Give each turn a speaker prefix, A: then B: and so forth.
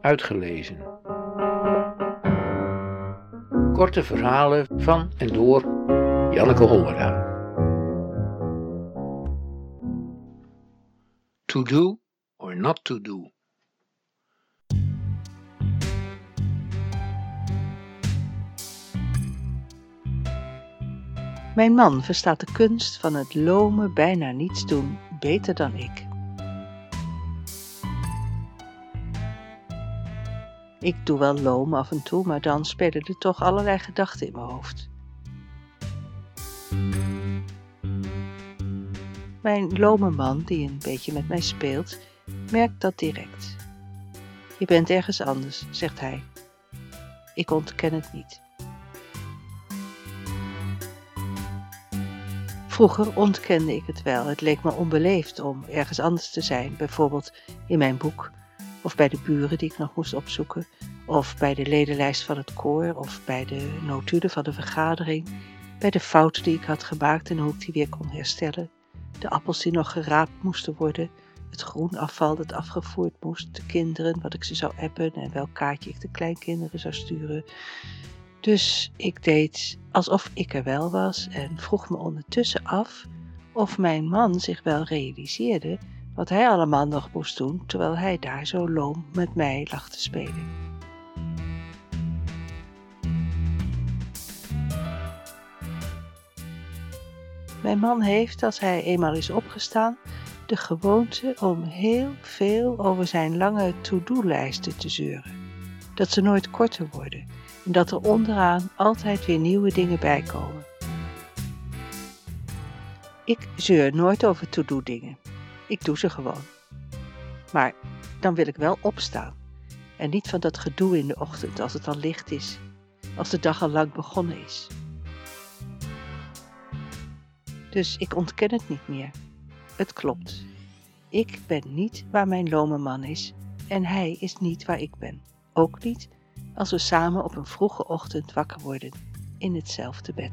A: uitgelezen. Korte verhalen van en door Janneke Hollera. To do or not to do.
B: Mijn man verstaat de kunst van het lome bijna niets doen beter dan ik. Ik doe wel loom af en toe, maar dan spelen er toch allerlei gedachten in mijn hoofd. Mijn lome man, die een beetje met mij speelt, merkt dat direct. Je bent ergens anders, zegt hij. Ik ontken het niet. Vroeger ontkende ik het wel. Het leek me onbeleefd om ergens anders te zijn, bijvoorbeeld in mijn boek, of bij de buren die ik nog moest opzoeken, of bij de ledenlijst van het koor, of bij de notulen van de vergadering, bij de fouten die ik had gemaakt en hoe ik die weer kon herstellen, de appels die nog geraapt moesten worden, het groenafval dat afgevoerd moest, de kinderen, wat ik ze zou appen en welk kaartje ik de kleinkinderen zou sturen, dus ik deed alsof ik er wel was en vroeg me ondertussen af of mijn man zich wel realiseerde wat hij allemaal nog moest doen terwijl hij daar zo loom met mij lag te spelen. Mijn man heeft, als hij eenmaal is opgestaan, de gewoonte om heel veel over zijn lange to-do-lijsten te zeuren. Dat ze nooit korter worden en dat er onderaan altijd weer nieuwe dingen bij komen. Ik zeur nooit over to-do dingen. Ik doe ze gewoon. Maar dan wil ik wel opstaan. En niet van dat gedoe in de ochtend als het al licht is, als de dag al lang begonnen is. Dus ik ontken het niet meer. Het klopt. Ik ben niet waar mijn lome man is en hij is niet waar ik ben. Ook niet als we samen op een vroege ochtend wakker worden in hetzelfde bed.